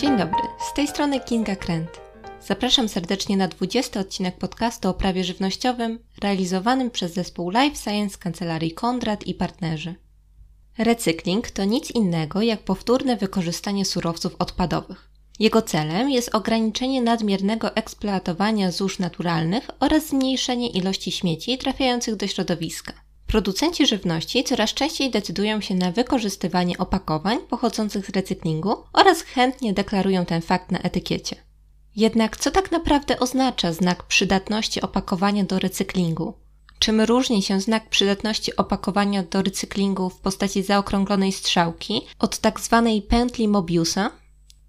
Dzień dobry, z tej strony Kinga Kręt. Zapraszam serdecznie na 20 odcinek podcastu o prawie żywnościowym realizowanym przez zespół Life Science Kancelarii Kondrat i partnerzy. Recykling to nic innego jak powtórne wykorzystanie surowców odpadowych. Jego celem jest ograniczenie nadmiernego eksploatowania złóż naturalnych oraz zmniejszenie ilości śmieci trafiających do środowiska. Producenci żywności coraz częściej decydują się na wykorzystywanie opakowań pochodzących z recyklingu oraz chętnie deklarują ten fakt na etykiecie. Jednak co tak naprawdę oznacza znak przydatności opakowania do recyklingu? Czym różni się znak przydatności opakowania do recyklingu w postaci zaokrąglonej strzałki od tak zwanej pętli Mobiusa?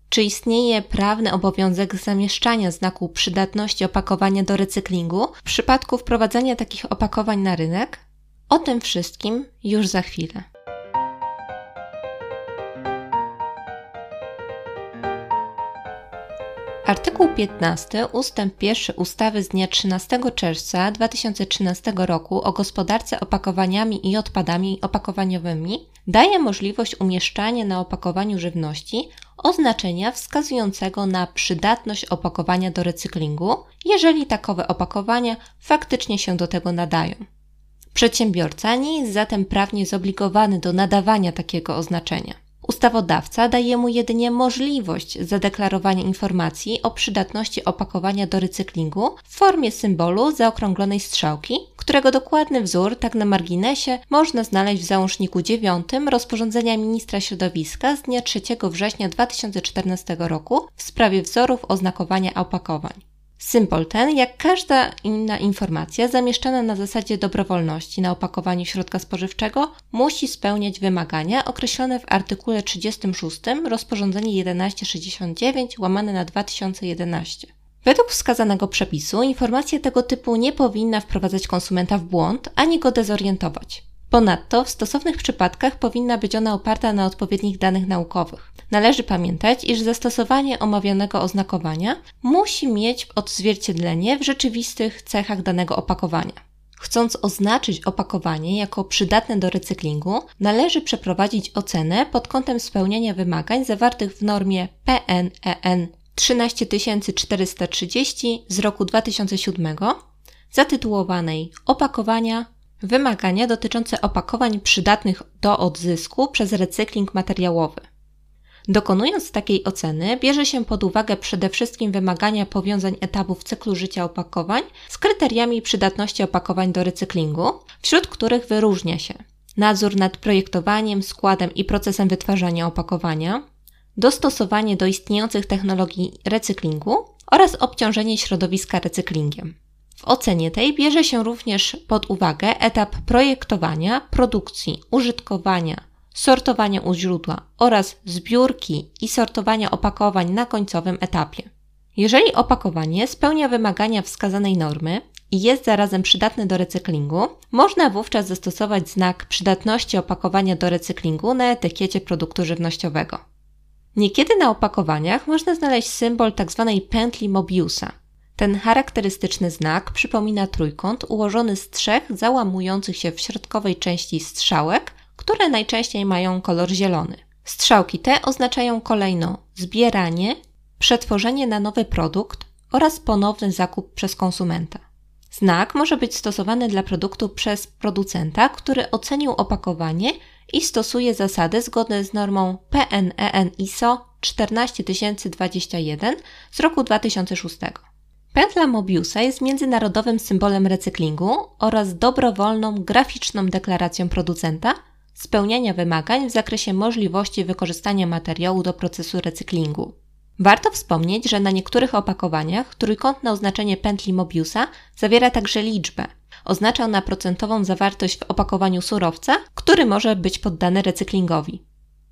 Czy istnieje prawny obowiązek zamieszczania znaku przydatności opakowania do recyklingu w przypadku wprowadzania takich opakowań na rynek? O tym wszystkim już za chwilę. Artykuł 15 ustęp 1 ustawy z dnia 13 czerwca 2013 roku o gospodarce opakowaniami i odpadami opakowaniowymi daje możliwość umieszczania na opakowaniu żywności oznaczenia wskazującego na przydatność opakowania do recyklingu, jeżeli takowe opakowania faktycznie się do tego nadają. Przedsiębiorca nie jest zatem prawnie zobligowany do nadawania takiego oznaczenia. Ustawodawca daje mu jedynie możliwość zadeklarowania informacji o przydatności opakowania do recyklingu w formie symbolu zaokrąglonej strzałki, którego dokładny wzór, tak na marginesie, można znaleźć w załączniku 9 rozporządzenia ministra środowiska z dnia 3 września 2014 roku w sprawie wzorów oznakowania opakowań. Symbol ten, jak każda inna informacja zamieszczana na zasadzie dobrowolności na opakowaniu środka spożywczego, musi spełniać wymagania określone w artykule 36 rozporządzenie 1169 łamane na 2011. Według wskazanego przepisu informacja tego typu nie powinna wprowadzać konsumenta w błąd ani go dezorientować. Ponadto w stosownych przypadkach powinna być ona oparta na odpowiednich danych naukowych. Należy pamiętać, iż zastosowanie omawianego oznakowania musi mieć odzwierciedlenie w rzeczywistych cechach danego opakowania. Chcąc oznaczyć opakowanie jako przydatne do recyklingu, należy przeprowadzić ocenę pod kątem spełniania wymagań zawartych w normie PNEN 13430 z roku 2007 zatytułowanej Opakowania Wymagania dotyczące opakowań przydatnych do odzysku przez recykling materiałowy. Dokonując takiej oceny, bierze się pod uwagę przede wszystkim wymagania powiązań etapów cyklu życia opakowań z kryteriami przydatności opakowań do recyklingu, wśród których wyróżnia się nadzór nad projektowaniem, składem i procesem wytwarzania opakowania, dostosowanie do istniejących technologii recyklingu oraz obciążenie środowiska recyklingiem. Ocenie tej bierze się również pod uwagę etap projektowania, produkcji, użytkowania, sortowania u źródła oraz zbiórki i sortowania opakowań na końcowym etapie. Jeżeli opakowanie spełnia wymagania wskazanej normy i jest zarazem przydatne do recyklingu, można wówczas zastosować znak przydatności opakowania do recyklingu na etykiecie produktu żywnościowego. Niekiedy na opakowaniach można znaleźć symbol tzw. Tak pętli Mobiusa. Ten charakterystyczny znak przypomina trójkąt ułożony z trzech załamujących się w środkowej części strzałek, które najczęściej mają kolor zielony. Strzałki te oznaczają kolejno zbieranie, przetworzenie na nowy produkt oraz ponowny zakup przez konsumenta. Znak może być stosowany dla produktu przez producenta, który ocenił opakowanie i stosuje zasady zgodne z normą PNEN ISO 14021 z roku 2006. Pętla Mobiusa jest międzynarodowym symbolem recyklingu oraz dobrowolną graficzną deklaracją producenta spełniania wymagań w zakresie możliwości wykorzystania materiału do procesu recyklingu. Warto wspomnieć, że na niektórych opakowaniach trójkątne oznaczenie pętli Mobiusa zawiera także liczbę. Oznacza ona procentową zawartość w opakowaniu surowca, który może być poddany recyklingowi.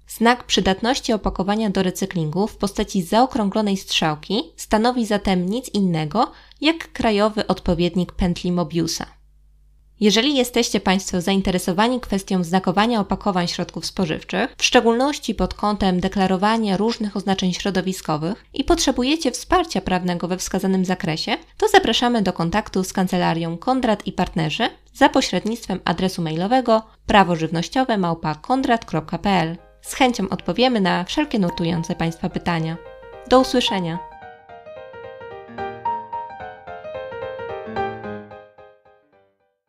Znak przydatności opakowania do recyklingu w postaci zaokrąglonej strzałki stanowi zatem nic innego jak krajowy odpowiednik pętli Mobiusa. Jeżeli jesteście Państwo zainteresowani kwestią znakowania opakowań środków spożywczych, w szczególności pod kątem deklarowania różnych oznaczeń środowiskowych i potrzebujecie wsparcia prawnego we wskazanym zakresie, to zapraszamy do kontaktu z kancelarią Kondrat i Partnerzy za pośrednictwem adresu mailowego prawożywnościowe. Z chęcią odpowiemy na wszelkie nurtujące Państwa pytania. Do usłyszenia.